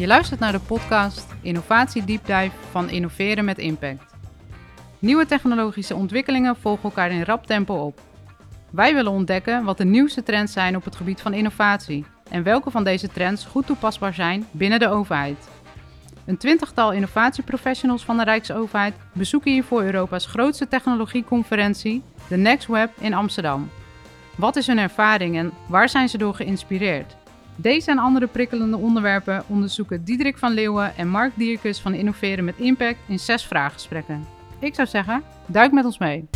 Je luistert naar de podcast Innovatie Deep Dive van Innoveren met Impact. Nieuwe technologische ontwikkelingen volgen elkaar in rap tempo op. Wij willen ontdekken wat de nieuwste trends zijn op het gebied van innovatie en welke van deze trends goed toepasbaar zijn binnen de overheid. Een twintigtal innovatieprofessionals van de Rijksoverheid bezoeken hiervoor Europa's grootste technologieconferentie, de Next Web in Amsterdam. Wat is hun ervaring en waar zijn ze door geïnspireerd? Deze en andere prikkelende onderwerpen onderzoeken Diederik van Leeuwen en Mark Dierkes van Innoveren met Impact in zes vraaggesprekken. Ik zou zeggen, duik met ons mee.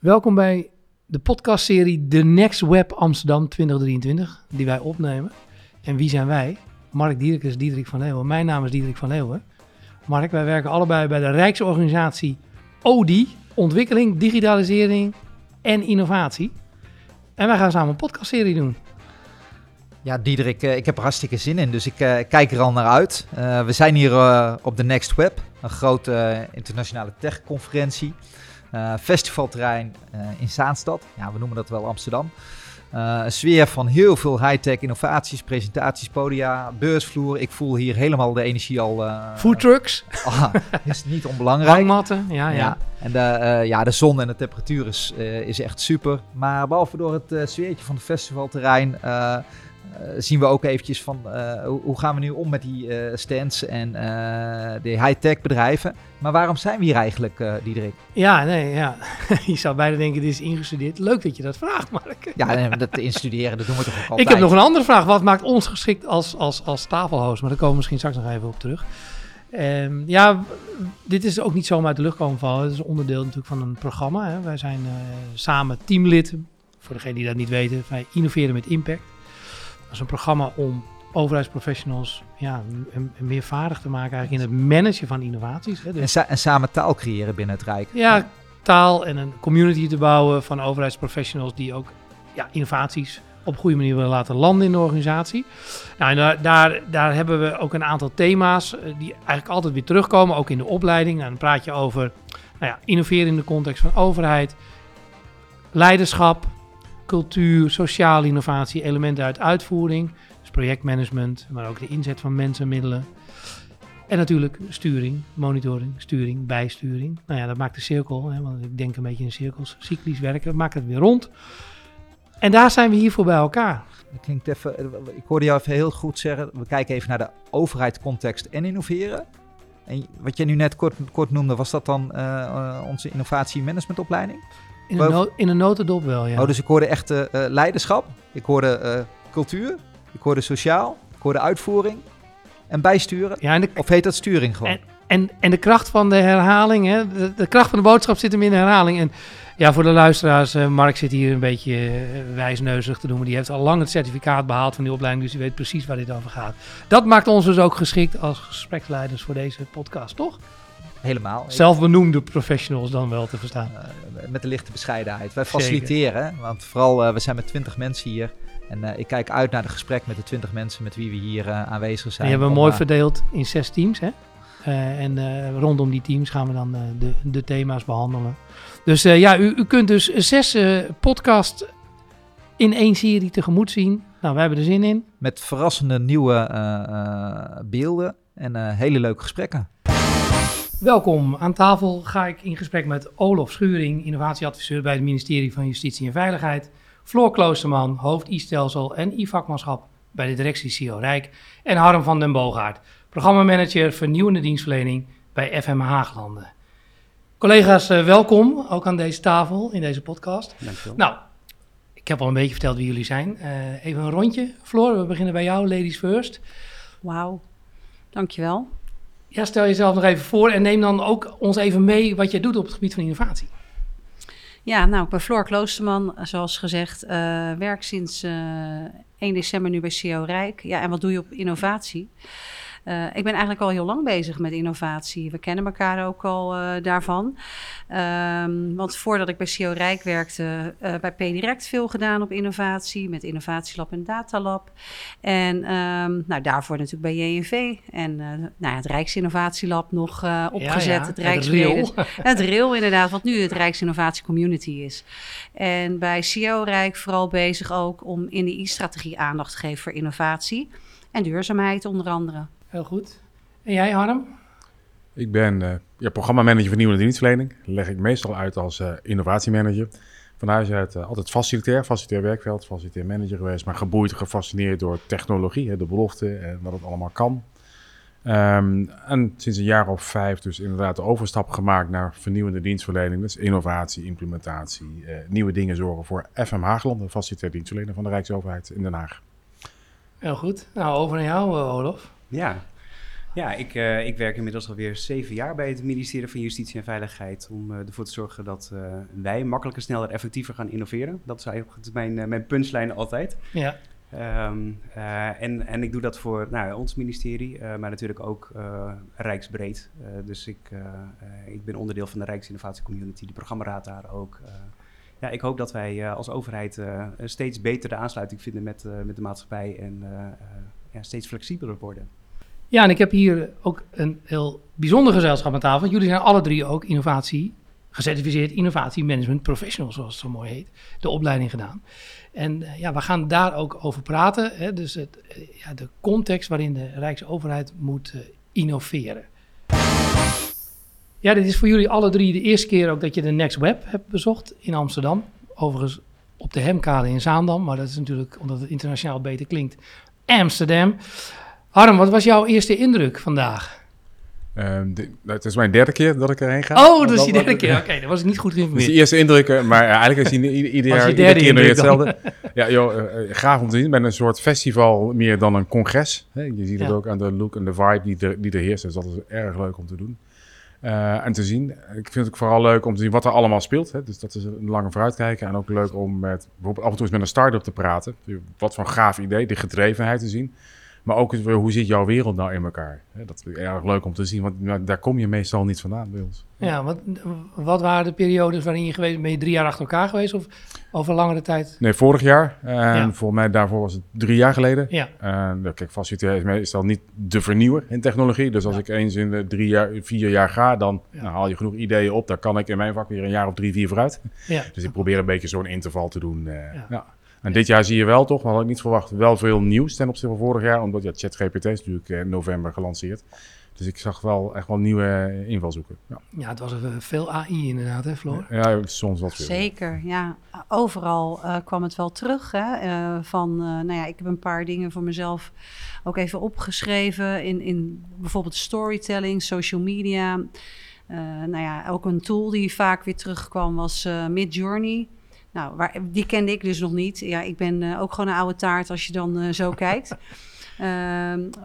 Welkom bij de podcastserie The Next Web Amsterdam 2023, die wij opnemen. En wie zijn wij? Mark Dierkes, Diederik van Leeuwen. Mijn naam is Diederik van Leeuwen. Mark, wij werken allebei bij de Rijksorganisatie ODI, Ontwikkeling, Digitalisering en Innovatie. En wij gaan samen een podcastserie doen. Ja, Diederik, eh, ik heb er hartstikke zin in, dus ik uh, kijk er al naar uit. Uh, we zijn hier op de Next Web, een grote internationale techconferentie. festivalterrein in Zaanstad, ja, we noemen dat wel Amsterdam. Een sfeer van heel veel high-tech innovaties, presentaties, podia, beursvloer. Ik voel hier helemaal de energie al. Food trucks. Ah, is niet onbelangrijk. Hangmatten, ja, ja. ja. En de, ja, de zon en de temperatuur is, is echt super. Maar behalve door het sfeertje van het festivalterrein zien we ook eventjes van uh, hoe gaan we nu om met die uh, stands en de high-tech bedrijven. Maar waarom zijn we hier eigenlijk, Diederik? Ja, nee, ja. je zou bijna denken, dit is ingestudeerd. Leuk dat je dat vraagt, Mark. ja, nee, dat instuderen, dat doen we toch ook altijd. Ik heb nog een andere vraag. Wat maakt ons geschikt als, als, als tafelhost? Maar daar komen we misschien straks nog even op terug. Um, ja, dit is ook niet zomaar uit de lucht komen vallen. Het is onderdeel natuurlijk van een programma. Hè. Wij zijn samen teamlid, voor degenen die dat niet weten, wij innoveren met impact. Dat is een programma om overheidsprofessionals ja, meer vaardig te maken eigenlijk in het managen van innovaties. Hè. Dus, en, en, samen taal creëren binnen het Rijk. Ja, taal en een community te bouwen van overheidsprofessionals die ook ja, innovaties op een goede manier willen laten landen in de organisatie. Nou, en daar, daar, daar hebben we ook een aantal thema's eh, die eigenlijk altijd weer terugkomen, ook in de opleiding. Nou, dan praat je over nou ja, innoveren in de context van overheid, leiderschap, cultuur, sociale innovatie, elementen uit uitvoering, dus projectmanagement, maar ook de inzet van mensen, middelen. En natuurlijk sturing, monitoring, sturing, bijsturing. Nou ja, dat maakt de cirkel, hè, want ik denk een beetje in cirkels, cyclisch werken, maakt het weer rond. En daar zijn we hiervoor bij elkaar. Dat klinkt even, ik hoorde jou even heel goed zeggen, we kijken even naar de overheidscontext en innoveren. En wat je nu net kort, kort noemde, was dat dan uh, onze innovatie-managementopleiding? In een, no in een notendop wel, ja. Oh, dus ik hoorde echt uh, leiderschap, ik hoorde uh, cultuur, ik hoorde sociaal, ik hoorde uitvoering en bijsturen. Ja, en de, of heet dat sturing gewoon? En, en, en de kracht van de herhaling, hè? De, de, kracht van de boodschap zit hem in de herhaling. En ja, voor de luisteraars, uh, Mark zit hier een beetje wijsneuzig te doen, maar die heeft al lang het certificaat behaald van die opleiding, dus die weet precies waar dit over gaat. Dat maakt ons dus ook geschikt als gespreksleiders voor deze podcast, toch? Helemaal. Zelfbenoemde professionals dan wel te verstaan. Uh, met de lichte bescheidenheid. Wij faciliteren, Zeker. want vooral uh, we zijn met twintig mensen hier. En uh, ik kijk uit naar het gesprek met de twintig mensen met wie we hier aanwezig zijn. Die hebben we mooi verdeeld in zes teams. Hè? en rondom die teams gaan we dan de, de, thema's behandelen. Dus ja, u, u, kunt dus zes podcasts in één serie tegemoet zien. Nou, we hebben er zin in. Met verrassende nieuwe beelden en hele leuke gesprekken. Welkom. Aan tafel ga ik in gesprek met Olof Schuring, innovatieadviseur bij het ministerie van Justitie en Veiligheid, Floor Kloosterman, hoofd e-stelsel en e-vakmanschap bij de directie CIO Rijk en Harm van den Boogaard, programmamanager vernieuwende dienstverlening bij FM Haaglanden. Collega's, uh, welkom ook aan deze tafel in deze podcast. Dankjewel. Nou, ik heb al een beetje verteld wie jullie zijn. Uh, even een rondje. Floor, we beginnen bij jou, ladies first. Wauw, dankjewel. Ja, stel jezelf nog even voor en neem dan ook ons even mee wat jij doet op het gebied van innovatie. Ja, nou, ik ben Floor Kloosterman, zoals gezegd. Uh, werk sinds uh, 1 december nu bij CEO Rijk. Ja, en wat doe je op innovatie? Uh, ik ben eigenlijk al heel lang bezig met innovatie. We kennen elkaar ook al uh, daarvan. Um, want voordat ik bij CEO Rijk werkte, uh, bij PDirect veel gedaan op innovatie, met Innovatielab en Datalab. En um, nou, daarvoor natuurlijk bij JNV en nou ja, het Rijksinnovatielab nog opgezet. Ja, ja. Het Rijksrail. Het RAIL inderdaad, wat nu het Rijksinnovatie Community is. En bij CEO Rijk vooral bezig ook om in de I-strategie aandacht te geven voor innovatie en duurzaamheid onder andere. Heel goed. En jij, Harm? Ik ben uh, ja, programmamanager vernieuwende dienstverlening. Dat leg ik meestal uit als uh, innovatiemanager. Van huis uit uh, altijd facilitair, facilitair werkveld, facilitair manager geweest, maar geboeid, gefascineerd door technologie, hè, de belofte en wat het allemaal kan. Um, en sinds een jaar of vijf dus inderdaad de overstap gemaakt naar vernieuwende dienstverlening. Dus innovatie, implementatie, nieuwe dingen zorgen voor FM Haagland, de facilitair dienstverlener van de Rijksoverheid in Den Haag. Heel goed. Nou, over naar jou, Olof. Ja, ja ik, uh, ik werk inmiddels alweer zeven jaar bij het ministerie van Justitie en Veiligheid. Om uh, ervoor te zorgen dat uh, wij makkelijker, sneller, effectiever gaan innoveren. Dat is eigenlijk mijn, mijn punchline altijd. Ja. Um, en, en ik doe dat voor nou, ons ministerie, maar natuurlijk ook rijksbreed. dus ik, ik ben onderdeel van de Rijksinnovatie Community, de programmaraad daar ook ja, ik hoop dat wij uh, als overheid uh, steeds beter de aansluiting vinden met, uh, met de maatschappij en ja, steeds flexibeler worden. Ja, en ik heb hier ook een heel bijzonder gezelschap aan tafel. Jullie zijn alle drie ook innovatie, gecertificeerd innovatie management professional, zoals het zo mooi heet, de opleiding gedaan. En ja, we gaan daar ook over praten. Hè, dus het, ja, de context waarin de Rijksoverheid moet innoveren. Ja, dit is voor jullie alle drie de eerste keer ook dat je de Next Web hebt bezocht in Amsterdam. Overigens op de Hemkade in Zaandam, maar dat is natuurlijk, omdat het internationaal beter klinkt, Amsterdam. Harm, wat was jouw eerste indruk vandaag? Um, de, het is mijn derde keer dat ik erheen ga. Oh, dat is je derde keer. Oké, okay, dat was ik niet goed geïnformeerd. Dus de eerste indrukken, maar uh, eigenlijk is ieder, ieder jaar iedere keer weer hetzelfde. ja, joh, uh, gaaf om te zien. Met een soort festival meer dan een congres. Hè? Je ziet het ja. ook aan de look en de vibe die, er, die er heerst. Dus dat is erg leuk om te doen. Uh, en te zien. Ik vind het vooral leuk om te zien wat er allemaal speelt. Hè. Dus dat is een lange vooruitkijken. En ook leuk om met, bijvoorbeeld af en toe eens met een start-up te praten. Wat voor een gaaf idee, de gedrevenheid te zien. Maar ook hoe zit jouw wereld nou in elkaar? Dat is erg leuk om te zien, want daar kom je meestal niet vandaan bij ons. Ja, wat, wat waren de periodes waarin je geweest Ben je drie jaar achter elkaar geweest of over langere tijd? Nee, vorig jaar. En ja. volgens mij daarvoor was het drie jaar geleden. Ja. En kijk, facilitair is meestal niet de vernieuwer in technologie. Dus als ja. ik eens in de drie jaar, vier jaar ga, dan ja. nou, haal je genoeg ideeën op. Daar kan ik in mijn vak weer een jaar of drie, vier vooruit. Ja. Dus ik probeer een beetje zo'n interval te doen. Uh, ja. En dit jaar zie je wel toch, we hadden ik niet verwacht, wel veel nieuws ten opzichte van vorig jaar. Omdat ja, ChatGPT is natuurlijk in november gelanceerd. Dus ik zag wel echt wel nieuwe invalshoeken. Ja, ja het was veel AI inderdaad, hè Floor? Ja, soms wat veel. Zeker, ja. Overal uh, kwam het wel terug. Hè? Uh, van, uh, nou ja, ik heb een paar dingen voor mezelf ook even opgeschreven. In, in bijvoorbeeld storytelling, social media. nou ja, ook een tool die vaak weer terugkwam was Midjourney. Nou, waar, die kende ik dus nog niet. Ja, ik ben uh, ook gewoon een oude taart als je dan uh, zo kijkt. Uh,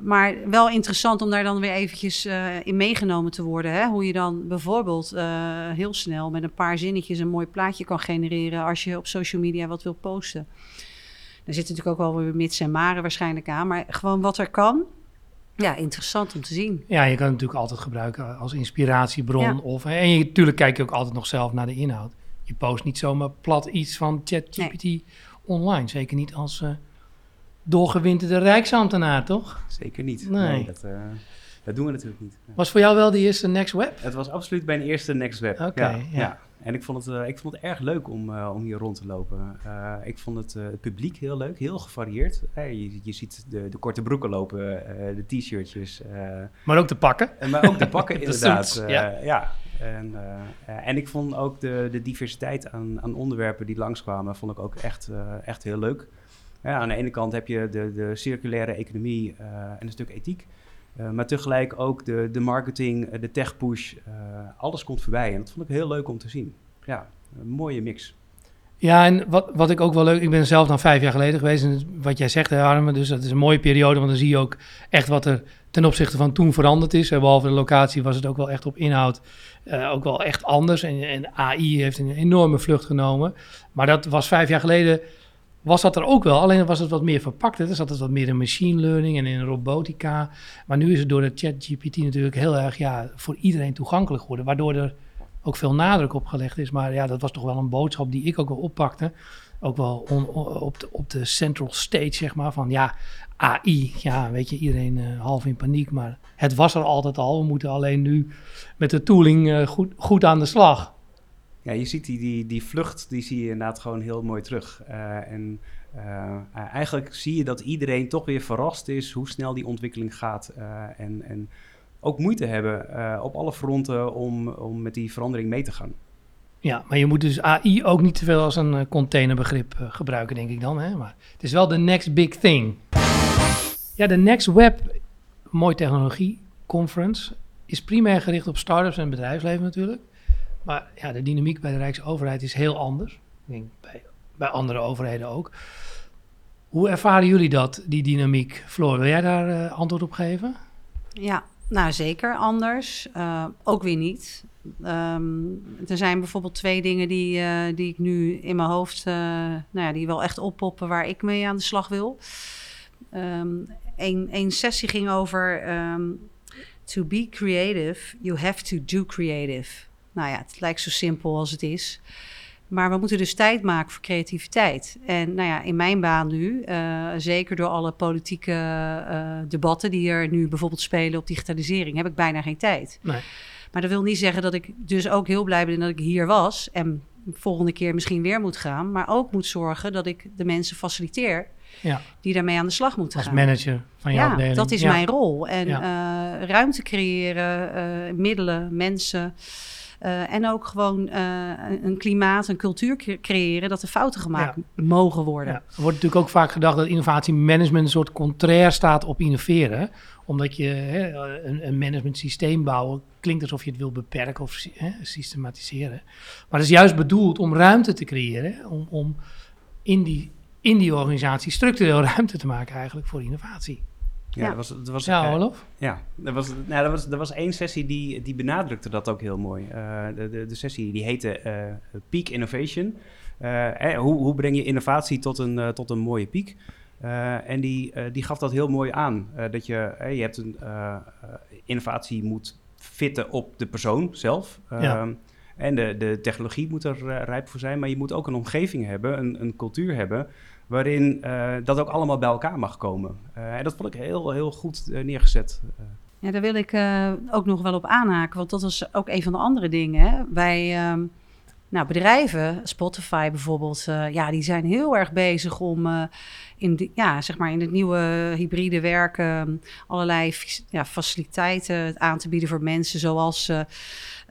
maar wel interessant om daar dan weer eventjes uh, in meegenomen te worden. Hè? Hoe je dan bijvoorbeeld heel snel met een paar zinnetjes een mooi plaatje kan genereren als je op social media wat wil posten. Er zit natuurlijk ook wel weer mits en maren waarschijnlijk aan. Maar gewoon wat er kan, ja, interessant om te zien. Ja, je kan het natuurlijk altijd gebruiken als inspiratiebron. Ja. Of, en je, natuurlijk kijk je ook altijd nog zelf naar de inhoud je post niet zomaar plat iets van ChatGPT nee. online. Zeker niet als uh, doorgewinterde rijksambtenaar, toch? Zeker niet. Nee. nee dat, uh, dat, doen we natuurlijk niet. Was voor jou wel de eerste Next Web? Het was absoluut mijn eerste Next Web. Oké, okay, ja, ja. ja. En ik vond het, uh, ik vond het erg leuk om, uh, om hier rond te lopen. Uh, ik vond het, het, publiek heel leuk, heel gevarieerd. je, je ziet de, de, korte broeken lopen, de t-shirtjes. maar ook de pakken. maar ook de pakken, inderdaad. Suits, ja. ja. En, uh, en ik vond ook de, de diversiteit aan, aan, onderwerpen die langskwamen, vond ik ook echt, uh, echt heel leuk. Aan de ene kant heb je de, de circulaire economie uh, en een stuk ethiek. maar tegelijk ook de, de marketing, de tech push, alles komt voorbij. En dat vond ik heel leuk om te zien. Ja, een mooie mix. Ja, en wat, wat ik ook wel leuk... Ik ben zelf dan vijf jaar geleden geweest. En wat jij zegt, hè, Arme, dus dat is een mooie periode. Want dan zie je ook echt wat er ten opzichte van toen veranderd is. Behalve de locatie was het ook wel echt op inhoud uh, ook wel echt anders. En, en, AI heeft een enorme vlucht genomen. Maar dat was vijf jaar geleden was dat er ook wel, alleen was het wat meer verpakt. Er zat het wat meer in machine learning en in robotica. Maar nu is het door de ChatGPT natuurlijk heel erg ja, voor iedereen toegankelijk geworden. Waardoor er ook veel nadruk op gelegd is. Maar ja, dat was toch wel een boodschap die ik ook wel oppakte. Ook wel op, de, op de central stage, zeg maar. Van ja, AI. Ja, weet je, iedereen uh, half in paniek. Maar het was er altijd al. We moeten alleen nu met de tooling uh, goed, goed aan de slag. Ja, je ziet die, die, die vlucht, die zie je inderdaad gewoon heel mooi terug. Uh, en eigenlijk zie je dat iedereen toch weer verrast is hoe snel die ontwikkeling gaat. en, en ook moeite hebben op alle fronten om, om met die verandering mee te gaan. Ja, maar je moet dus AI ook niet te veel als een containerbegrip gebruiken, denk ik dan. Hè? Maar het is wel de next big thing. Ja, de Next Web, mooi technologie conference, is primair gericht op startups en bedrijfsleven natuurlijk. Maar ja, de dynamiek bij de Rijksoverheid is heel anders. Ik denk bij, bij andere overheden ook. Hoe ervaren jullie dat, die dynamiek? Floor, wil jij daar uh, antwoord op geven? Ja, nou zeker anders. Uh, ook weer niet. Um, er zijn bijvoorbeeld twee dingen die, uh, die ik nu in mijn hoofd, nou ja, die wel echt oppoppen waar ik mee aan de slag wil. Um, een, sessie ging over um, to be creative, you have to do creative. Nou ja, het lijkt zo simpel als het is. Maar we moeten dus tijd maken voor creativiteit. En nou ja, in mijn baan nu, uh, zeker door alle politieke uh, debatten die er nu bijvoorbeeld spelen op digitalisering, heb ik bijna geen tijd. Nee. Maar dat wil niet zeggen dat ik dus ook heel blij ben dat ik hier was en volgende keer misschien weer moet gaan, maar ook moet zorgen dat ik de mensen faciliteer ja. die daarmee aan de slag moeten Als gaan. manager van jouw ja, dat is mijn rol. En uh, ruimte creëren, middelen, mensen. Uh, en ook gewoon een klimaat, een cultuur creëren dat er fouten gemaakt mogen worden. Er wordt natuurlijk ook vaak gedacht dat innovatiemanagement een soort contrair staat op innoveren. Omdat je hè, een, een management systeem bouwen klinkt alsof je het wil beperken of hè, systematiseren. Maar het is juist bedoeld om ruimte te creëren, om, om in die in die organisatie structureel ruimte te maken eigenlijk voor innovatie. Ja, Dat was, dat was, ja Olof? ja, er was, nou, er was, er was één sessie die, die benadrukte dat ook heel mooi. Uh, de, de, de, sessie die heette uh, Peak Innovation. Uh, hoe, hoe breng je innovatie tot een, tot een mooie piek? en die, die gaf dat heel mooi aan. dat je, je hebt een innovatie moet fitten op de persoon zelf. Ja. Ehm, en de, de technologie moet er rijp voor zijn, maar je moet ook een omgeving hebben, een, een cultuur hebben waarin uh, dat ook allemaal bij elkaar mag komen. Uh, en dat vond ik heel, heel goed neergezet. Ja, daar wil ik ook nog wel op aanhaken, want dat was ook een van de andere dingen. Hè. Wij, ehm, nou, bedrijven, Spotify bijvoorbeeld, ja, die zijn heel erg bezig om in, ja, zeg maar in het nieuwe hybride werken allerlei ja, faciliteiten aan te bieden voor mensen, zoals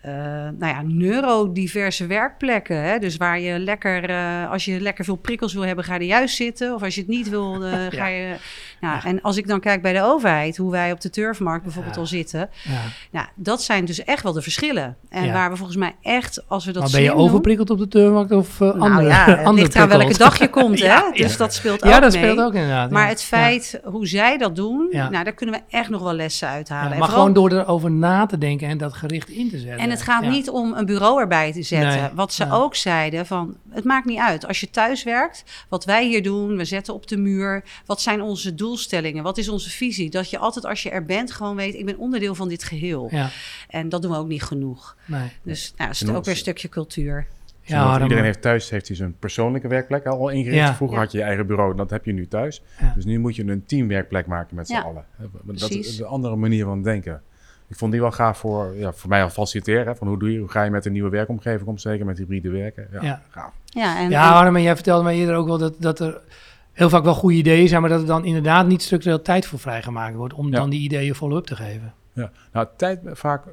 nou ja, neurodiverse werkplekken. Hè? Dus waar je lekker, uh, als je lekker veel prikkels wil hebben, ga je er juist zitten. Of als je het niet wil, uh, ga je. Nou, En als ik dan kijk bij de overheid, hoe wij op de turfmarkt bijvoorbeeld al zitten. Ja. Nou, dat zijn dus echt wel de verschillen. En waar we volgens mij echt, als we dat maar ben je overprikkeld op de turfmarkt of uh, nou, andere? Ja, het andere ligt aan welke dag je komt, hè? Dus dat speelt ook Ja, dat speelt ook inderdaad. Maar het feit hoe zij dat doen, nou, daar kunnen we echt nog wel lessen uithalen. maar gewoon door erover na te denken en dat gericht in te zetten. En het gaat niet om een bureau erbij te zetten. Wat ze ook zeiden van, het maakt niet uit. Als je thuis werkt, wat wij hier doen, we zetten op de muur. Wat zijn onze doelstellingen? Wat is onze visie? Dat je altijd als je er bent gewoon weet, ik ben onderdeel van dit geheel. Ja. En dat doen we ook niet genoeg. Nee. Dus nou, is het ook weer een stukje cultuur. Ja, iedereen heeft thuis heeft hij zijn persoonlijke werkplek al ingericht. Vroeger had je je eigen bureau, dat heb je nu thuis. Dus nu moet je een teamwerkplek maken met z'n allen. Dat is een andere manier van denken ik vond die wel gaaf voor, ja, voor mij al faciliteren. Van hoe, doe je, hoe ga je met een nieuwe werkomgeving om, zeker met hybride werken. Ja, ja. gaaf. Ja, en, ja en... jij vertelde mij eerder ook wel dat, dat er heel vaak wel goede ideeën zijn, maar dat er dan inderdaad niet structureel tijd voor vrijgemaakt wordt om dan die ideeën follow-up te geven. Ja, nou, tijd vaak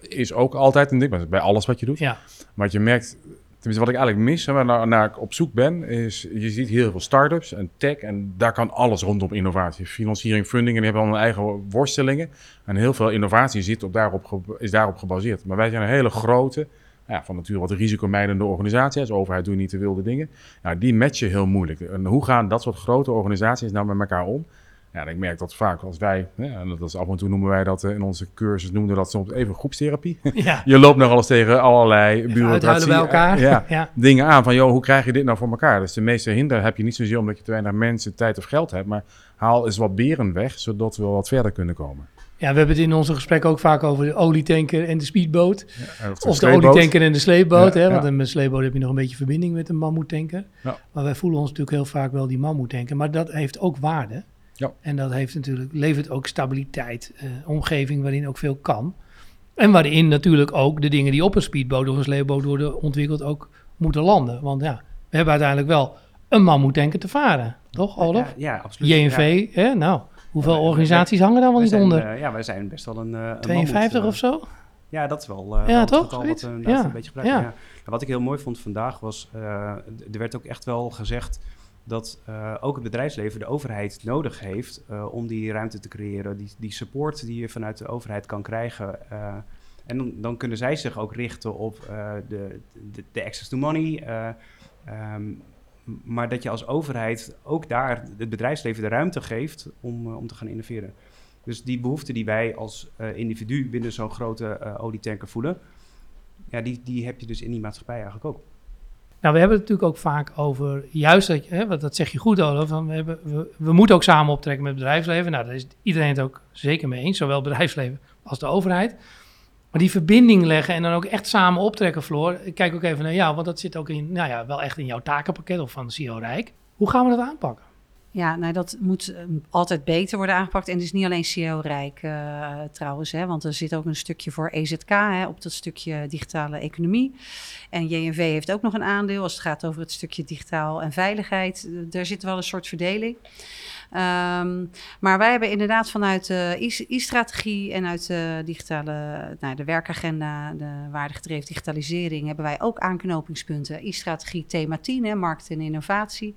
is ook altijd een ding, bij alles wat je doet. Ja. Maar je merkt, Tenminste, wat ik eigenlijk mis, en waar naar ik op zoek ben, is je ziet heel veel start-ups en tech en daar kan alles rondom innovatie. Financiering, funding en die hebben al hun eigen worstelingen. En heel veel innovatie zit op daarop, is daarop gebaseerd. Maar wij zijn een hele grote, ja, van natuurlijk wat risicomijdende organisatie. Als overheid doe je niet te wilde dingen. Nou, die matchen heel moeilijk. En hoe gaan dat soort grote organisaties nou met elkaar om? Ja, ik merk dat vaak als wij, en dat is af en toe noemen wij dat in onze cursus, noemden dat soms even groepstherapie. Ja. je loopt nog alles tegen allerlei bureaucratie. bij elkaar. Ja, ja, dingen aan van, joh, hoe krijg je dit nou voor elkaar? Dus de meeste hinder heb je niet zozeer omdat je te weinig mensen, tijd of geld hebt, maar haal eens wat beren weg, zodat we wat verder kunnen komen. Ja, we hebben het in onze gesprek ook vaak over de olietanker en de speedboot. of, de, olietanker en de sleepboot. hè, want met een sleepboot heb je nog een beetje verbinding met een mammoetanker. Maar wij voelen ons natuurlijk heel vaak wel die mammoetanker. Maar dat heeft ook waarde. Ja. En dat heeft natuurlijk, levert ook stabiliteit, uh, omgeving waarin ook veel kan. En waarin natuurlijk ook de dingen die op een speedboot of een sleepboot worden ontwikkeld ook moeten landen. Want ja, we hebben uiteindelijk wel een mammoetanker te varen. Toch, Olaf? Ja, ja absoluut. JNV, hè? nou, hoeveel organisaties hangen daar wel niet onder? Uh, ja, wij zijn best wel een... Uh, 52 of zo? Ja, dat is wel, uh, ja, toch? wat we ja. een beetje gebruiken. Ja. Ja. Wat ik heel mooi vond vandaag was, er werd ook echt wel gezegd dat ook het bedrijfsleven de overheid nodig heeft om die ruimte te creëren, die, die support die je vanuit de overheid kan krijgen. En dan, dan, kunnen zij zich ook richten op de, de, de, access to money. Um, maar dat je als overheid ook daar het bedrijfsleven de ruimte geeft om, om te gaan innoveren. Dus die behoefte die wij als individu binnen zo'n grote olietanker voelen, ja, die, die heb je dus in die maatschappij eigenlijk ook. Nou, we hebben het natuurlijk ook vaak over, juist dat, hè, want dat zeg je goed Olaf, van we, hebben, we, we, moeten ook samen optrekken met het bedrijfsleven. Nou, daar is iedereen het ook zeker mee eens, zowel het bedrijfsleven als de overheid. Maar die verbinding leggen en dan ook echt samen optrekken, Floor. Ik kijk ook even naar jou, want dat zit ook in, nou ja, wel echt in jouw takenpakket of van CEO Rijk. Hoe gaan we dat aanpakken? Ja, nou dat moet ehm, altijd beter worden aangepakt. En het is niet alleen CEO-rijk uh, trouwens, hè, want er zit ook een stukje voor EZK hè, op dat stukje digitale economie. En JNV heeft ook nog een aandeel als het gaat over het stukje digitaal en veiligheid. Daar zit wel een soort verdeling. Um, maar wij hebben inderdaad vanuit de e-strategie en uit de digitale, nou, de werkagenda, de waardegedreven digitalisering, hebben wij ook aanknopingspunten. E-strategie thema 10, hè, markt en innovatie.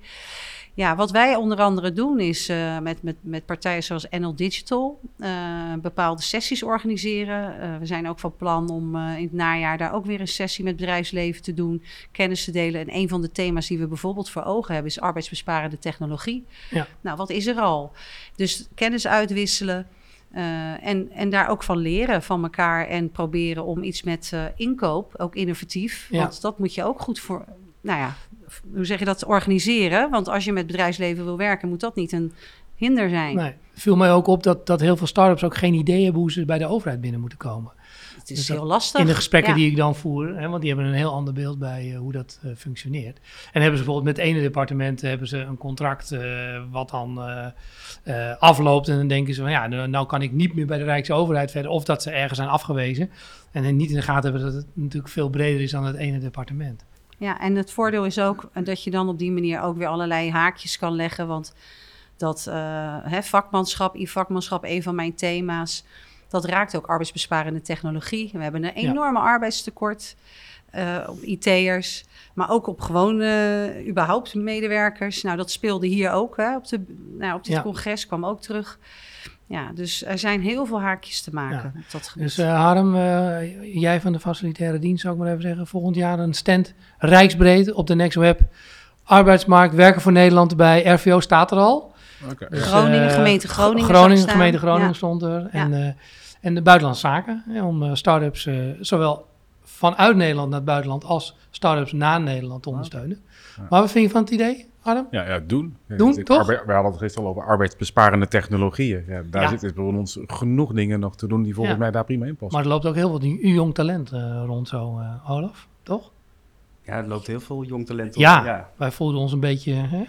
Ja, wat wij onder andere doen is uh, met, met, met partijen zoals NL Digital uh, bepaalde sessies organiseren. Uh, we zijn ook van plan om in het najaar daar ook weer een sessie met bedrijfsleven te doen, kennis te delen. En een van de thema's die we bijvoorbeeld voor ogen hebben is arbeidsbesparende technologie. Ja. Nou, wat is er al? Dus kennis uitwisselen. en, en daar ook van leren van elkaar en proberen om iets met inkoop, ook innovatief. Ja. Want dat moet je ook goed voor, nou ja, hoe zeg je dat, organiseren. Want als je met bedrijfsleven wil werken, moet dat niet een hinder zijn. Nee, viel mij ook op dat, dat heel veel start-ups ook geen idee hebben hoe ze bij de overheid binnen moeten komen. Het is dus heel lastig. In de gesprekken die ik dan voer, hè, want die hebben een heel ander beeld bij uh, hoe dat uh, functioneert. En hebben ze bijvoorbeeld met het ene departement hebben ze een contract uh, wat dan afloopt. En dan denken ze van ja, nou, nou, kan ik niet meer bij de Rijksoverheid verder. Of dat ze ergens zijn afgewezen. En niet in de gaten hebben dat het natuurlijk veel breder is dan het ene departement. Ja, en het voordeel is ook dat je dan op die manier ook weer allerlei haakjes kan leggen. Want dat uh, hè, vakmanschap, e-vakmanschap, een van mijn thema's, dat raakt ook arbeidsbesparende technologie. We hebben een enorme arbeidstekort uh, op IT'ers, maar ook op gewone, überhaupt medewerkers. Nou, dat speelde hier ook. Hè, op, de, nou, op dit congres kwam ook terug. Ja, dus er zijn heel veel haakjes te maken op dat gebied. Dus uh, Harm, uh, jij van de facilitaire dienst zou ik maar even zeggen, volgend jaar een stand rijksbreed op de Next Web. Arbeidsmarkt, werken voor Nederland bij RVO staat er al. Okay. Dus, Groningen, uh, gemeente Groningen. Groningen, gemeente Groningen ja. stond er. En, en de buitenlandse zaken, om start-ups zowel vanuit Nederland naar het buitenland als start-ups naar Nederland te ondersteunen. Maar wat vind je van het idee? Ja, ja doen. Doen, toch? we hadden het gisteren al over arbeidsbesparende technologieën. Ja, daar ja. zitten bij ons genoeg dingen nog te doen die volgens mij daar prima in passen. Maar er loopt ook heel veel jong talent uh, rond zo, uh, Olaf, toch? Ja, er loopt heel veel jong talent op. Ja, ja. wij voelden ons een beetje... Hè?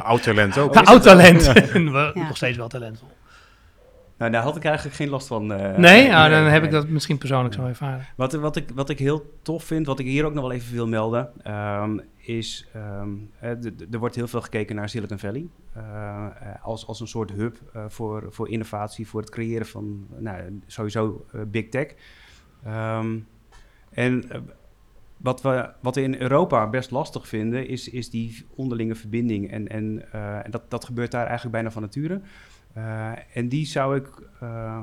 oud talent ook. Oud talent. nog steeds wel talentvol. Nou, daar had ik eigenlijk geen last van. Uh, nee, nou, dan heb ik dat misschien persoonlijk zo ervaren. Wat, wat, ik, wat ik heel tof vind, wat ik hier ook nog wel even wil melden, um, is um, er wordt heel veel gekeken naar Silicon Valley uh, als, als een soort hub voor, voor innovatie, voor het creëren van nou, sowieso big tech. Um, en wat we, wat we in Europa best lastig vinden, is, is die onderlinge verbinding. En, en, en dat, dat gebeurt daar eigenlijk bijna van nature. Uh, en die zou ik uh,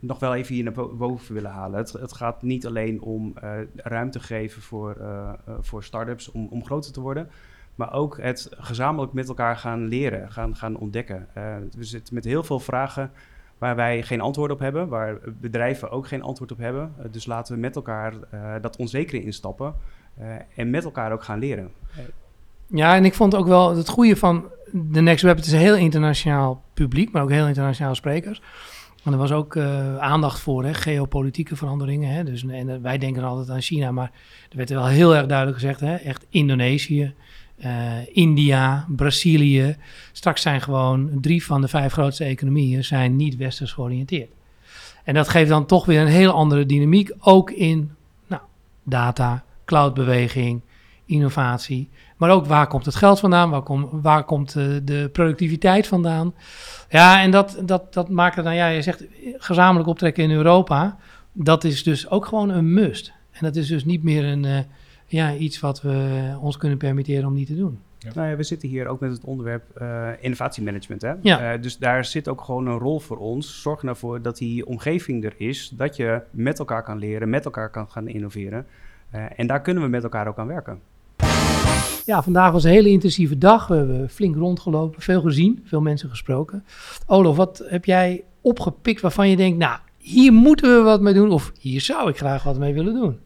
nog wel even hier naar boven willen halen. Het, het gaat niet alleen om uh, ruimte geven voor, voor start-ups om, om groter te worden. Maar ook het gezamenlijk met elkaar gaan leren, gaan, gaan ontdekken. we zitten met heel veel vragen waar wij geen antwoord op hebben, waar bedrijven ook geen antwoord op hebben. dus laten we met elkaar dat onzekere instappen en met elkaar ook gaan leren. Ja, en ik vond ook wel het goede van de Next Web. Het is een heel internationaal publiek, maar ook heel internationaal sprekers. En er was ook uh, aandacht voor, hè, geopolitieke veranderingen. Hè. Dus, en, wij denken altijd aan China, maar er werd wel heel erg duidelijk gezegd, hè, echt Indonesië, uh, India, Brazilië. Straks zijn gewoon drie van de vijf grootste economieën zijn niet westers georiënteerd. En dat geeft dan toch weer een heel andere dynamiek, ook in nou, data, cloudbeweging, innovatie. Maar ook waar komt het geld vandaan? Waar, kom, waar komt de, eh, de productiviteit vandaan? Ja, en dat, dat, dat maakt het dan, ja, je zegt gezamenlijk optrekken in Europa. Dat is dus ook gewoon een must. En dat is dus niet meer een, uh, ja, iets wat we ons kunnen permitteren om niet te doen. Ja. Nou ja, we zitten hier ook met het onderwerp uh, innovatiemanagement. Hè? Ja. Uh, dus daar zit ook gewoon een rol voor ons. Zorg ervoor dat die omgeving er is, dat je met elkaar kan leren, met elkaar kan gaan innoveren. Uh, en daar kunnen we met elkaar ook aan werken. Ja, vandaag was een hele intensieve dag. We hebben flink rondgelopen, veel gezien, veel mensen gesproken. Olof, wat heb jij opgepikt waarvan je denkt, nou, hier moeten we wat mee doen of hier zou ik graag wat mee willen doen?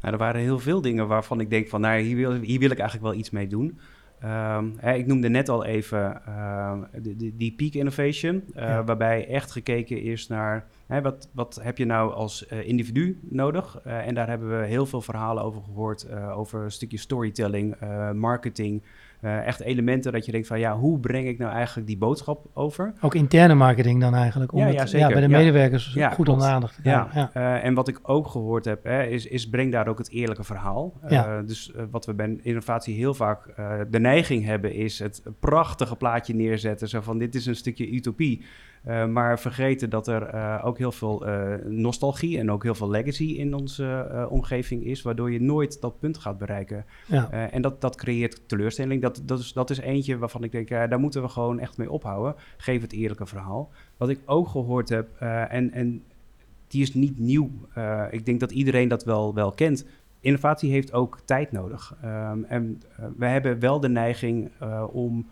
Nou, er waren heel veel dingen waarvan ik denk van, nou, hier wil, hier wil ik eigenlijk wel iets mee doen. Um, hè, ik noemde net al even uh, die, die peak innovation, uh, waarbij echt gekeken is naar hè, wat, wat heb je nou als uh, individu nodig. en daar hebben we heel veel verhalen over gehoord, over een stukje storytelling, marketing, echt elementen dat je denkt van ja, hoe breng ik nou eigenlijk die boodschap over? Ook interne marketing dan eigenlijk? Om ja, ja, zeker. ja, bij de medewerkers ja, goed onder aandacht Ja, ja. Uh, en wat ik ook gehoord heb, hè, is, is breng daar ook het eerlijke verhaal. Dus wat we bij innovatie heel vaak de neiging hebben, is het prachtige plaatje neerzetten. Zo van dit is een stukje utopie. Uh, maar vergeten dat er uh, ook heel veel uh, nostalgie en ook heel veel legacy in onze omgeving is, waardoor je nooit dat punt gaat bereiken. Ja. en dat, dat creëert teleurstelling. Dat, dat, is, dat is eentje waarvan ik denk, daar moeten we gewoon echt mee ophouden. Geef het eerlijke verhaal. Wat ik ook gehoord heb, en, en die is niet nieuw. ik denk dat iedereen dat wel, wel kent. Innovatie heeft ook tijd nodig. Um, en we hebben wel de neiging om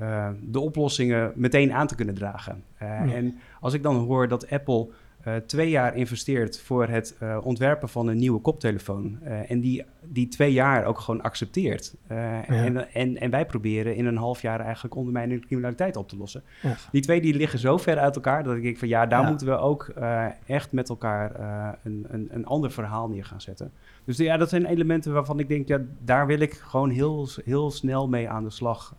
uh, de oplossingen meteen aan te kunnen dragen. Uh, En als ik dan hoor dat Apple uh, twee jaar investeert voor het ontwerpen van een nieuwe koptelefoon. en die, die twee jaar ook gewoon accepteert. Ja. en, en, en wij proberen in een half jaar eigenlijk ondermijnende criminaliteit op te lossen. Ja. Die twee die liggen zo ver uit elkaar dat ik denk van ja, daar moeten we ook echt met elkaar een, een, een ander verhaal neer gaan zetten. Dus ja, dat zijn elementen waarvan ik denk, ja, daar wil ik gewoon heel, heel snel mee aan de slag.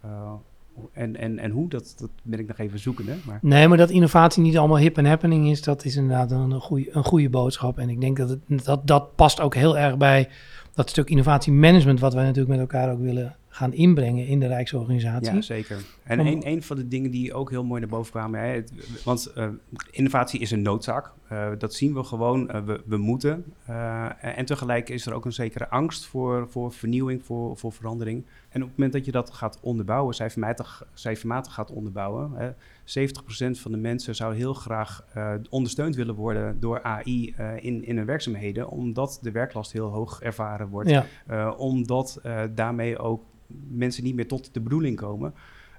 En, en, en hoe, dat, dat ben ik nog even zoekende. Maar... Nee, maar dat innovatie niet allemaal hip en happening is, dat is inderdaad een goede, een goede boodschap. En ik denk dat, het, dat dat past ook heel erg bij dat stuk innovatiemanagement, wat wij natuurlijk met elkaar ook willen gaan inbrengen in de Rijksorganisatie. Ja, zeker. En een, een van de dingen die ook heel mooi naar boven kwamen, hè, want uh, innovatie is een noodzaak. Uh, dat zien we gewoon, uh, we, we, moeten. en tegelijk is er ook een zekere angst voor, voor vernieuwing, voor, voor verandering. En op het moment dat je dat gaat onderbouwen, cijfermatig, cijfermatig gaat onderbouwen, hè, 70% van de mensen zou heel graag ondersteund willen worden door AI in, in hun werkzaamheden, omdat de werklast heel hoog ervaren wordt. Ja. omdat daarmee ook mensen niet meer tot de bedoeling komen.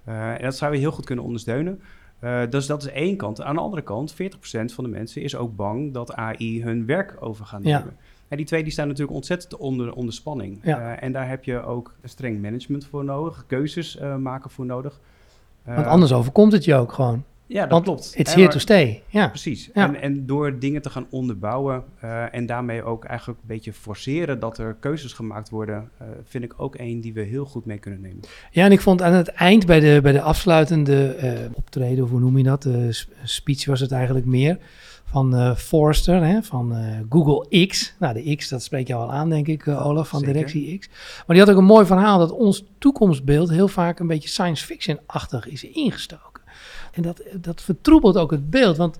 Uh, en dat zou je heel goed kunnen ondersteunen. Uh, dus dat is één kant. Aan de andere kant, 40% van de mensen is ook bang dat AI hun werk over gaat nemen. Ja. En die twee die staan natuurlijk ontzettend onder, onder spanning. Ja. Uh, en daar heb je ook streng management voor nodig, keuzes maken voor nodig. Want anders overkomt het je ook gewoon. Ja, dat klopt. It's here to stay. Ja. Precies. En, en door dingen te gaan onderbouwen uh, en daarmee ook eigenlijk een beetje forceren dat er keuzes gemaakt worden, uh, vind ik ook één die we heel goed mee kunnen nemen. Ja, en ik vond aan het eind bij de, bij de afsluitende uh, optreden, of hoe noem je dat, speech was het eigenlijk meer, van Forrester, hè, van Google X. Nou, de X, dat spreek je al aan, denk ik, Olaf, van Zeker. Directie X. Maar die had ook een mooi verhaal dat ons toekomstbeeld heel vaak een beetje science fiction-achtig is ingestoken. En dat, dat vertroebelt ook het beeld. Want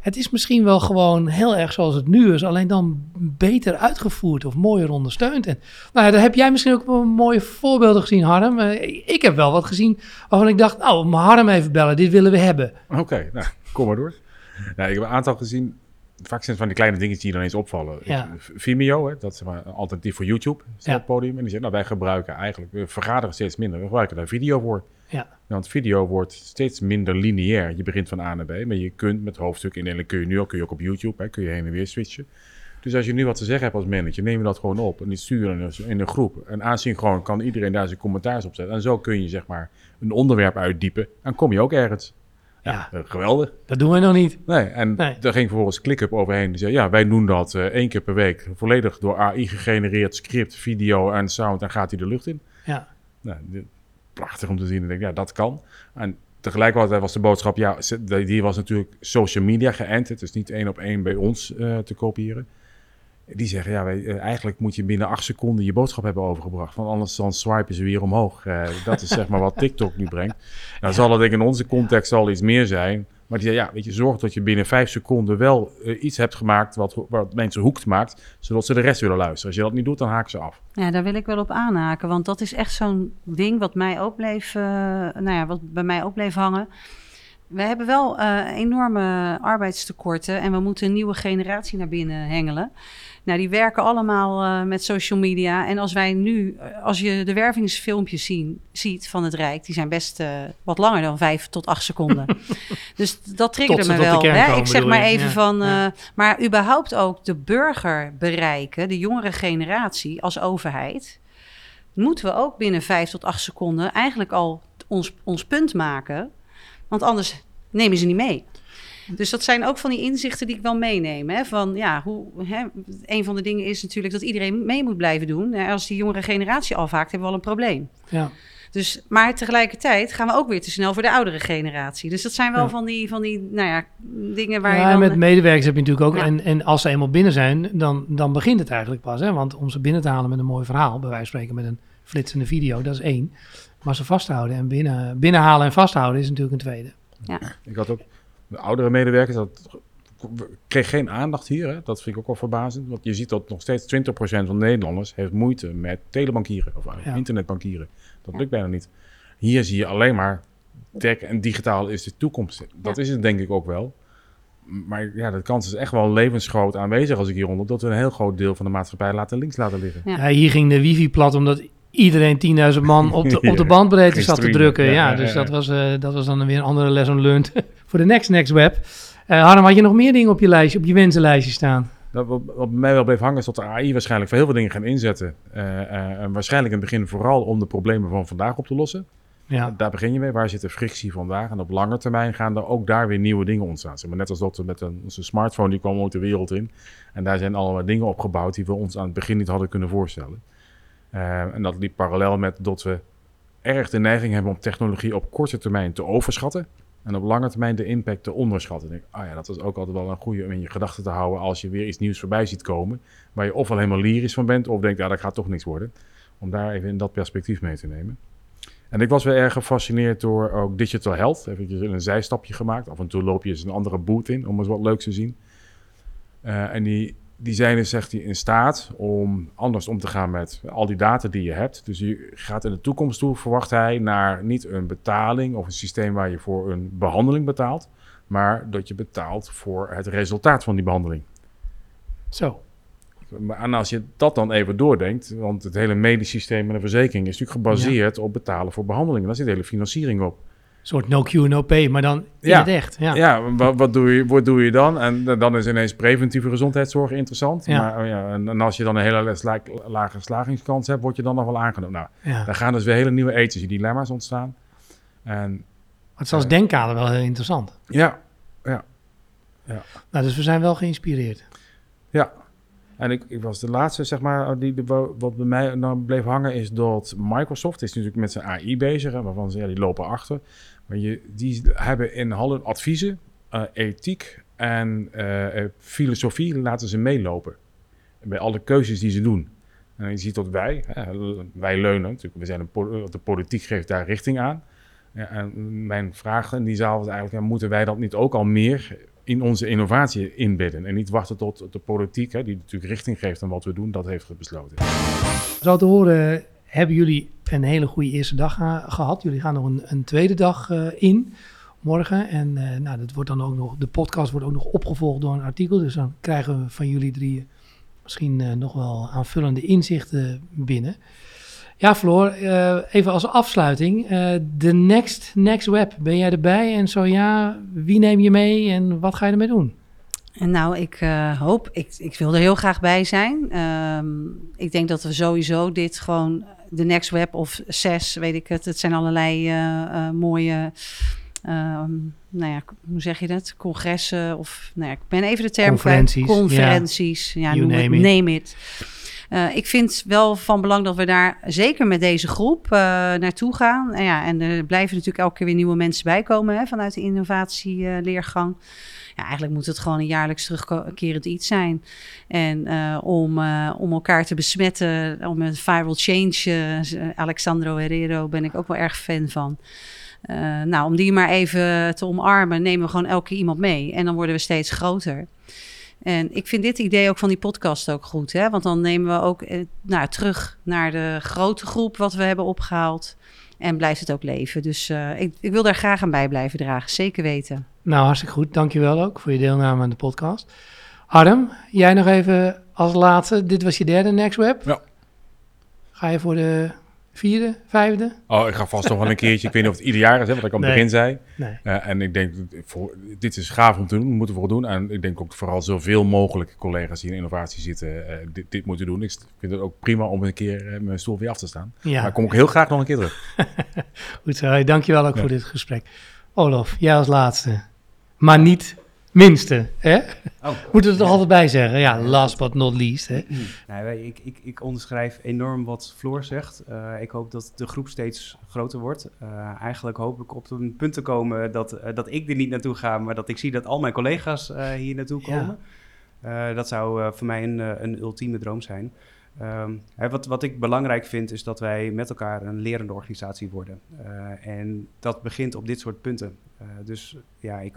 het is misschien wel gewoon heel erg zoals het nu is, alleen dan beter uitgevoerd of mooier ondersteund. En nou ja, daar heb jij misschien ook mooie voorbeelden gezien, Harm. Eh, ik heb wel wat gezien waarvan ik dacht, nou, Harm even bellen, dit willen we hebben. Oké, nou, kom maar door. Nou, ik heb een aantal gezien vaak zijn het van die kleine dingen die dan eens opvallen. Ja. Vimeo, hè, dat is maar een alternatief voor YouTube, is Ja. het podium. En die zegt, nou wij gebruiken eigenlijk, we vergaderen steeds minder, we gebruiken daar video voor. Ja. Want video wordt steeds minder lineair. Je begint van A naar B, maar je kunt met hoofdstuk inderdaad kun je nu ook, kun je ook op YouTube, hè, kun je heen en weer switchen. Dus als je nu wat te zeggen hebt als manager, neem je dat gewoon op en die sturen in een- groep. En asynchroon kan iedereen daar zijn commentaars op zetten. En zo kun je zeg maar een onderwerp uitdiepen en kom je ook ergens. Ja. Eh, geweldig. Dat doen wij nog niet. Nee, en Nee. daar ging vervolgens ClickUp overheen. Die zei, ja, wij doen dat eh, één keer per week. Volledig door AI gegenereerd script, video en sound. En gaat hij de lucht in. Ja. Nou, prachtig om te zien. En ik denk, ja, dat kan. En tegelijkertijd was de boodschap, ja, die was natuurlijk social media geënt. Het is niet één op één bij ons eh, te kopiëren. Die zeggen, ja, wij, eh, eigenlijk moet je binnen acht seconden je boodschap hebben overgebracht. Want anders dan swipen ze weer omhoog. Eh, dat is zeg maar wat TikTok nu brengt. Nou zal het denk ik in onze context al iets meer zijn. Maar die zei, ja, weet je, zorg dat je binnen vijf seconden wel eh, iets hebt gemaakt wat, wat mensen hoekt maakt. Zodat ze de rest willen luisteren. Als je dat niet doet, dan haken ze af. Ja, daar wil ik wel op aanhaken, want dat is echt zo'n ding wat mij ook bleef, eh, nou ja, wat bij mij ook bleef hangen. We hebben wel eh, enorme arbeidstekorten en we moeten een nieuwe generatie naar binnen hengelen. Nou, die werken allemaal eh, met social media. En als wij nu, eh, als je de wervingsfilmpjes zien, ziet van het Rijk, die zijn best eh, wat langer dan vijf tot acht seconden. dus dat triggerde me wel. Hè? komen, ik zeg maar je? even Ja, van, ja. maar überhaupt ook de burger bereiken, de jongere generatie als overheid, moeten we ook binnen vijf tot acht seconden eigenlijk al ons, ons punt maken. Want anders nemen ze niet mee. Dus dat zijn ook van die inzichten die ik wel meeneem. Hè? Van, ja, hoe, hè? Een van de dingen is natuurlijk dat iedereen mee moet blijven doen. En Als die jongere generatie afhaakt, hebben we al een probleem. Ja. Dus, maar tegelijkertijd gaan we ook weer te snel voor de oudere generatie. Dus dat zijn wel Ja. van, die, van die nou ja, dingen waar ja, je dan... met medewerkers heb je natuurlijk ook. Ja. En, en als ze eenmaal binnen zijn, dan, dan begint het eigenlijk pas. Hè? Want om ze binnen te halen met een mooi verhaal, bij wijze van spreken met een flitsende video, dat is één. Maar ze vasthouden en binnen, binnenhalen en vasthouden is natuurlijk een tweede. Ik had ook de oudere medewerkers, dat kreeg geen aandacht hier. Hè? Dat vind ik ook wel verbazend. Want je ziet dat nog steeds 20% van Nederlanders heeft moeite met telebankieren of Ja. internetbankieren. Dat lukt bijna niet. Hier zie je alleen maar tech en digitaal is de toekomst. Dat is het denk ik ook wel. Maar ja, de kans is echt wel levensgroot aanwezig als ik hieronder, dat we een heel groot deel van de maatschappij laten links laten liggen. Ja. Ja, hier ging de wifi plat omdat iedereen 10.000 man op de, op de bandbreedte zat te drukken. Ja, Ja, ja, dus ja. Dat, was, eh, dat was dan weer een andere lesson learned voor de next next web. Harm, had je nog meer dingen op je lijstje, op je wensenlijstje staan? Dat wat, wat bij mij wel bleef hangen is dat de AI waarschijnlijk voor heel veel dingen gaan inzetten. Eh, eh, en waarschijnlijk in het begin vooral om de problemen van vandaag op te lossen. Ja, Daar begin je mee. Waar zit de frictie vandaag? En op lange termijn gaan er ook daar weer nieuwe dingen ontstaan. Zeg maar net als dat we met een, onze smartphone, die kwam ooit de wereld in. En daar zijn allemaal dingen opgebouwd die we ons aan het begin niet hadden kunnen voorstellen. En dat liep parallel met dat we erg de neiging hebben om technologie op korte termijn te overschatten. En op lange termijn de impact te onderschatten. Ik ah ja, dat is ook altijd wel een goede om in je gedachten te houden als je weer iets nieuws voorbij ziet komen. Waar je ofwel helemaal lyrisch van bent, of denkt, ja, dat gaat toch niks worden. Om daar even in dat perspectief mee te nemen. En ik was weer erg gefascineerd door ook digital health. Even een zijstapje gemaakt. Af en toe loop je eens een andere boot in om eens wat leuks te zien. Eh, en die, die zijn dus, zegt hij, in staat om anders om te gaan met al die data die je hebt. Dus je gaat in de toekomst toe, verwacht hij, naar niet een betaling of een systeem waar je voor een behandeling betaalt. Maar dat je betaalt voor het resultaat van die behandeling. zo. Maar en als je dat dan even doordenkt, want het hele medisch systeem en de verzekering is natuurlijk gebaseerd op betalen voor behandelingen. Daar zit de hele financiering op. Een soort no Q, no pay, maar dan in Ja. het echt. Ja. Ja, wat, wat, doe je, wat doe je dan? En eh, dan is ineens preventieve gezondheidszorg interessant. Ja. Maar, oh ja, en, en als je dan een hele lage slagingskans hebt, word je dan nog wel aangenomen. Nou, Ja. daar gaan dus weer hele nieuwe ethische dilemma's ontstaan. En het is als denkkader wel heel interessant. ja, Nou, dus we zijn wel geïnspireerd. ja. En ik, ik was de laatste, zeg maar, die, wat bij mij dan bleef hangen, is dat Microsoft is natuurlijk met zijn AI bezig, hè, waarvan ze ja, die lopen achter. Maar die hebben in al hun adviezen, eh, ethiek en eh, eh, filosofie laten ze meelopen. Bij alle keuzes die ze doen. En je ziet dat wij, hè, wij leunen, natuurlijk, we zijn een, de politiek geeft daar richting aan. En mijn vraag in die zaal was eigenlijk, moeten wij dat niet ook al meer in onze innovatie inbedden? En niet wachten tot de politiek, hè, die natuurlijk richting geeft aan wat we doen, dat heeft besloten. Zo te horen hebben jullie een hele goede eerste dag eh, gehad. Jullie gaan nog een, een tweede dag eh, in morgen. En nou, dat wordt dan ook nog, de podcast wordt ook nog opgevolgd door een artikel. Dus dan krijgen we van jullie drie misschien nog wel aanvullende inzichten binnen. Ja, Floor, even als afsluiting. De next, next Web, ben jij erbij? En zo ja, wie neem je mee en wat ga je ermee doen? En nou, ik hoop, ik, ik wil er heel graag bij zijn. Um, ik denk dat we sowieso dit gewoon, de Next Web of zes, weet ik het. Het zijn allerlei uh, uh, mooie, nou ja, hoe zeg je dat? Congressen of, nou ja, ik ben even de term Conferenties. Conferenties, ja, noem name het, it. Name it. Uh, ik vind wel van belang dat we daar zeker met deze groep uh, naartoe gaan. En, ja, en er blijven natuurlijk elke keer weer nieuwe mensen bijkomen hè, vanuit de innovatieleergang. Uh, ja, eigenlijk moet het gewoon een jaarlijks terugkerend iets zijn. En uh, om, uh, om elkaar te besmetten, om een viral change, uh, Alexandro Herrero ben ik ook wel erg fan van. nou, om die maar even te omarmen, nemen we gewoon elke iemand mee. En dan worden we steeds groter. En ik vind dit idee ook van die podcast ook goed. Hè? Want dan nemen we ook nou, terug naar de grote groep wat we hebben opgehaald. En blijft het ook leven. Dus ik, ik, wil daar graag aan bij blijven dragen. Zeker weten. Nou, hartstikke goed. Dankjewel ook voor je deelname aan de podcast. Harm, jij nog even als laatste. Dit was je derde Next Web. Ja. Ga je voor de vierde, vijfde? Oh, ik ga vast nog wel een keertje. Ik weet niet of het ieder jaar is, hè, wat ik aan het Nee. begin zei. Nee. Uh, en ik denk, voor, dit is gaaf om te doen, we moeten voor doen. En ik denk ook vooral zoveel mogelijk collega's die in innovatie zitten, uh, dit, dit moeten doen. Ik vind het ook prima om een keer uh, mijn stoel weer af te staan. Ja. Maar ik kom ook heel graag nog een keer terug. Goed zo. Dankjewel ook Ja. voor dit gesprek. Olaf, jij als laatste. Maar niet minste, hè? Oh. Moeten we er toch altijd bij zeggen? Ja, last but not least, hè? Nee, wij- ik, ik, ik onderschrijf enorm wat Floor zegt. Uh, ik hoop dat de groep steeds groter wordt. Uh, eigenlijk hoop ik op een punt te komen dat, uh, dat ik er niet naartoe ga, maar dat ik zie dat al mijn collega's hier naartoe komen. Dat zou voor mij een, een ultieme droom zijn. Um, hè, wat, wat ik belangrijk vind is dat wij met elkaar een lerende organisatie worden. Uh, en dat begint op dit soort punten. Uh, dus ja, ik,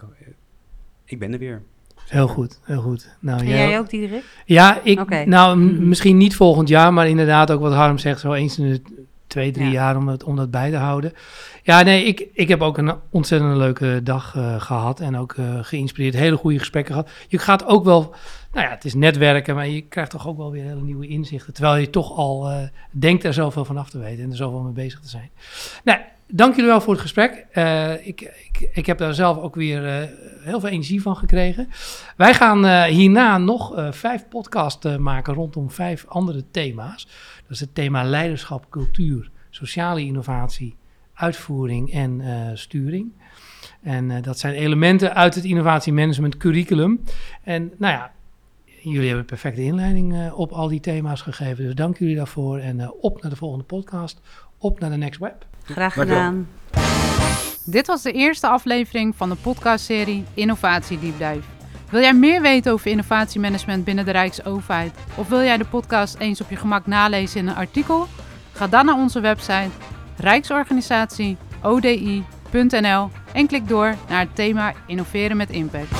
ik ben er weer. Heel goed, heel goed. Nou, En jij ook, Diederik? Ja, ik, nou, misschien niet volgend jaar, maar inderdaad ook wat Harm zegt, zo eens in de twee, drie Ja. jaar om, het, om dat bij te houden. Ja, nee, ik, ik heb ook een ontzettend leuke dag eh, gehad en ook eh, geïnspireerd, hele goede gesprekken gehad. Je gaat ook wel, nou ja, het is netwerken, maar je krijgt toch ook wel weer hele nieuwe inzichten, terwijl je toch al eh, denkt er zoveel van af te weten en er zoveel mee bezig te zijn. Nou, dank jullie wel voor het gesprek. Ik, ik, ik heb daar zelf ook weer heel veel energie van gekregen. Wij gaan hierna nog vijf podcasts maken rondom vijf andere thema's. Dat is het thema leiderschap, cultuur, sociale innovatie, uitvoering en eh, sturing. En eh, dat zijn elementen uit het innovatiemanagement curriculum. En nou ja, jullie hebben een perfecte inleiding eh, op al die thema's gegeven. Dus dank jullie daarvoor. En eh, op naar de volgende podcast. Op naar de Next Web. Graag Dankjewel. gedaan. Dit was de eerste aflevering van de podcastserie Innovatie Deep Dive. Wil jij meer weten over innovatiemanagement binnen de Rijksoverheid? Of wil jij de podcast eens op je gemak nalezen in een artikel? Ga dan naar onze website rijksorganisatie.odi.nl en klik door naar het thema Innoveren met Impact.